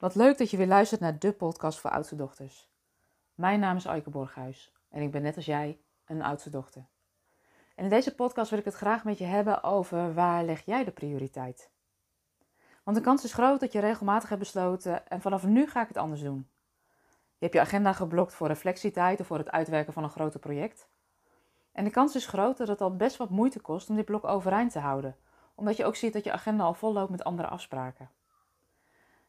Wat leuk dat je weer luistert naar de podcast voor oudste dochters. Mijn naam is Aike Borghuis en ik ben net als jij een oudste dochter. En in deze podcast wil ik het graag met je hebben over waar leg jij de prioriteit? Want de kans is groot dat je regelmatig hebt besloten en vanaf nu ga ik het anders doen. Je hebt je agenda geblokt voor reflectietijd of voor het uitwerken van een groter project. En de kans is groot dat het al best wat moeite kost om dit blok overeind te houden, omdat je ook ziet dat je agenda al vol loopt met andere afspraken.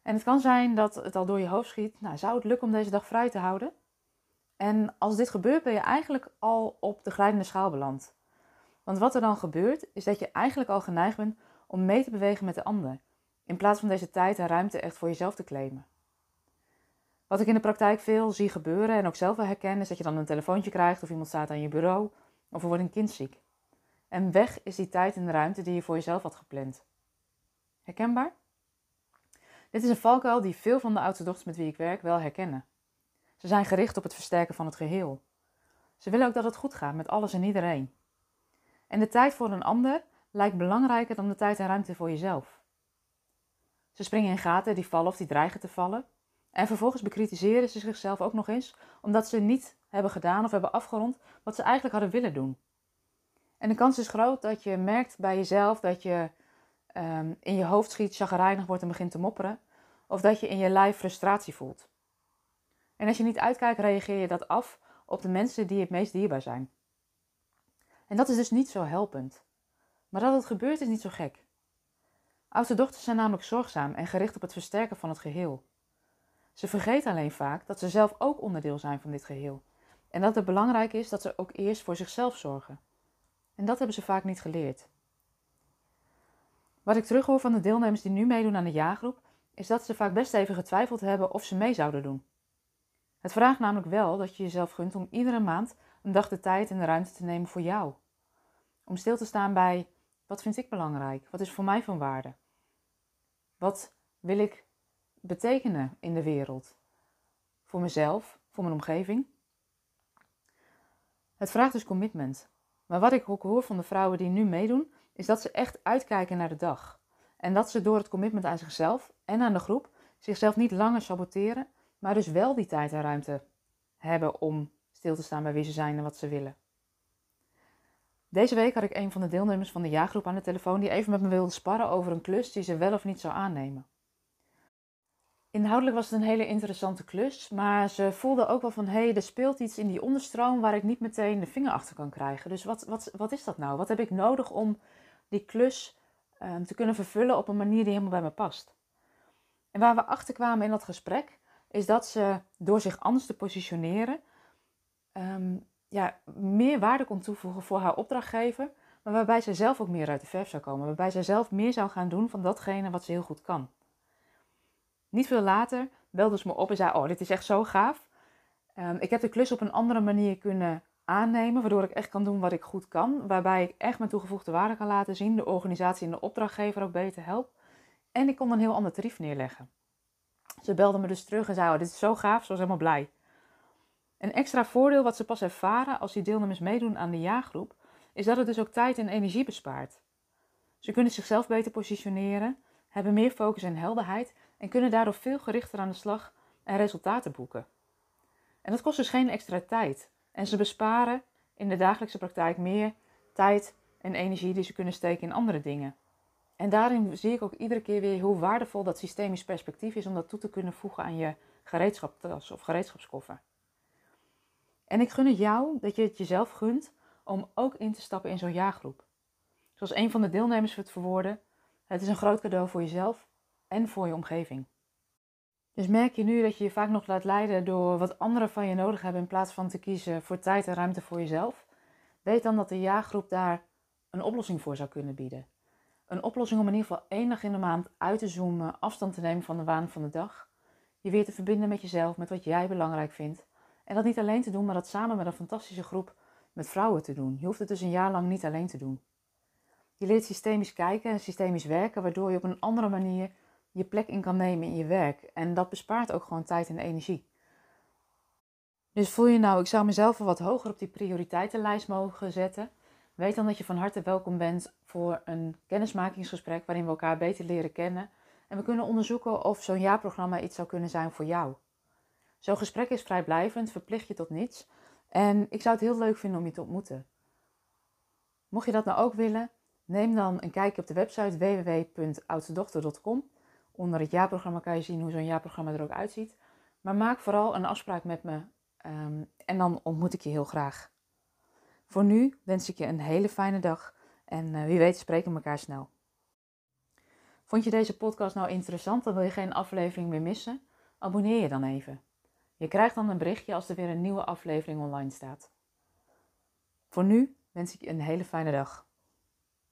En het kan zijn dat het al door je hoofd schiet, nou, zou het lukken om deze dag vrij te houden? En als dit gebeurt, ben je eigenlijk al op de glijdende schaal beland. Want wat er dan gebeurt, is dat je eigenlijk al geneigd bent om mee te bewegen met de ander, in plaats van deze tijd en ruimte echt voor jezelf te claimen. Wat ik in de praktijk veel zie gebeuren en ook zelf wel herken, is dat je dan een telefoontje krijgt of iemand staat aan je bureau of er wordt een kind ziek. En weg is die tijd en ruimte die je voor jezelf had gepland. Herkenbaar? Dit is een valkuil die veel van de oudste met wie ik werk wel herkennen. Ze zijn gericht op het versterken van het geheel. Ze willen ook dat het goed gaat met alles en iedereen. En de tijd voor een ander lijkt belangrijker dan de tijd en ruimte voor jezelf. Ze springen in gaten die vallen of die dreigen te vallen. En vervolgens bekritiseren ze zichzelf ook nog eens omdat ze niet hebben gedaan of hebben afgerond wat ze eigenlijk hadden willen doen. En de kans is groot dat je merkt bij jezelf dat je um, in je hoofd schiet, chagrijnig wordt en begint te mopperen. Of dat je in je lijf frustratie voelt. En als je niet uitkijkt, reageer je dat af op de mensen die het meest dierbaar zijn. En dat is dus niet zo helpend. Maar dat het gebeurt is niet zo gek. Oudste dochters zijn namelijk zorgzaam en gericht op het versterken van het geheel. Ze vergeten alleen vaak dat ze zelf ook onderdeel zijn van dit geheel. En dat het belangrijk is dat ze ook eerst voor zichzelf zorgen. En dat hebben ze vaak niet geleerd. Wat ik terughoor van de deelnemers die nu meedoen aan de jaargroep, is dat ze vaak best even getwijfeld hebben of ze mee zouden doen. Het vraagt namelijk wel dat je jezelf gunt om iedere maand een dag de tijd en de ruimte te nemen voor jou. Om stil te staan bij wat vind ik belangrijk? Wat is voor mij van waarde? Wat wil ik betekenen in de wereld? Voor mezelf, voor mijn omgeving? Het vraagt dus commitment. Maar wat ik ook hoor van de vrouwen die nu meedoen, is dat ze echt uitkijken naar de dag. En dat ze door het commitment aan zichzelf en aan de groep zichzelf niet langer saboteren, maar dus wel die tijd en ruimte hebben om stil te staan bij wie ze zijn en wat ze willen. Deze week had ik een van de deelnemers van de jaargroep aan de telefoon die even met me wilde sparren over een klus die ze wel of niet zou aannemen. Inhoudelijk was het een hele interessante klus, maar ze voelde ook wel van hé, hey, er speelt iets in die onderstroom waar ik niet meteen de vinger achter kan krijgen. Dus wat, wat, wat is dat nou? Wat heb ik nodig om die klus um, te kunnen vervullen op een manier die helemaal bij me past. En waar we achter kwamen in dat gesprek, is dat ze door zich anders te positioneren, um, ja, meer waarde kon toevoegen voor haar opdrachtgever, maar waarbij ze zelf ook meer uit de verf zou komen, waarbij ze zelf meer zou gaan doen van datgene wat ze heel goed kan. Niet veel later belde ze me op en zei: Oh, dit is echt zo gaaf. Um, ik heb de klus op een andere manier kunnen aannemen, waardoor ik echt kan doen wat ik goed kan. Waarbij ik echt mijn toegevoegde waarde kan laten zien, de organisatie en de opdrachtgever ook beter help. En ik kon een heel ander tarief neerleggen. Ze belde me dus terug en zei: oh, Dit is zo gaaf, ze was helemaal blij. Een extra voordeel wat ze pas ervaren als die deelnemers meedoen aan de jaargroep, is dat het dus ook tijd en energie bespaart. Ze kunnen zichzelf beter positioneren, hebben meer focus en helderheid en kunnen daardoor veel gerichter aan de slag en resultaten boeken. En dat kost dus geen extra tijd. En ze besparen in de dagelijkse praktijk meer tijd en energie die ze kunnen steken in andere dingen. En daarin zie ik ook iedere keer weer hoe waardevol dat systemisch perspectief is om dat toe te kunnen voegen aan je gereedschaptas of gereedschapskoffer. En ik gun het jou dat je het jezelf gunt om ook in te stappen in zo'n jaargroep. Zoals een van de deelnemers het verwoordde, het is een groot cadeau voor jezelf en voor je omgeving. Dus merk je nu dat je je vaak nog laat leiden door wat anderen van je nodig hebben in plaats van te kiezen voor tijd en ruimte voor jezelf? Weet dan dat de jaargroep daar een oplossing voor zou kunnen bieden. Een oplossing om in ieder geval één dag in de maand uit te zoomen, afstand te nemen van de waan van de dag. Je weer te verbinden met jezelf, met wat jij belangrijk vindt. En dat niet alleen te doen, maar dat samen met een fantastische groep met vrouwen te doen. Je hoeft het dus een jaar lang niet alleen te doen. Je leert systemisch kijken en systemisch werken, waardoor je op een andere manier je plek in kan nemen in je werk. En dat bespaart ook gewoon tijd en energie. Dus voel je nou, ik zou mezelf wat hoger op die prioriteitenlijst mogen zetten. Weet dan dat je van harte welkom bent voor een kennismakingsgesprek waarin we elkaar beter leren kennen En we kunnen onderzoeken of zo'n jaarprogramma iets zou kunnen zijn voor jou. Zo'n gesprek is vrijblijvend, verplicht je tot niets. En ik zou het heel leuk vinden om je te ontmoeten. Mocht je dat nou ook willen, neem dan een kijkje op de website www.oudstedochter.com. Onder het jaarprogramma kan je zien hoe zo'n jaarprogramma er ook uitziet. Maar maak vooral een afspraak met me um, en dan ontmoet ik je heel graag. Voor nu wens ik je een hele fijne dag en uh, wie weet spreken we elkaar snel. Vond je deze podcast nou interessant? Dan wil je geen aflevering meer missen? Abonneer je dan even. Je krijgt dan een berichtje als er weer een nieuwe aflevering online staat. Voor nu wens ik je een hele fijne dag.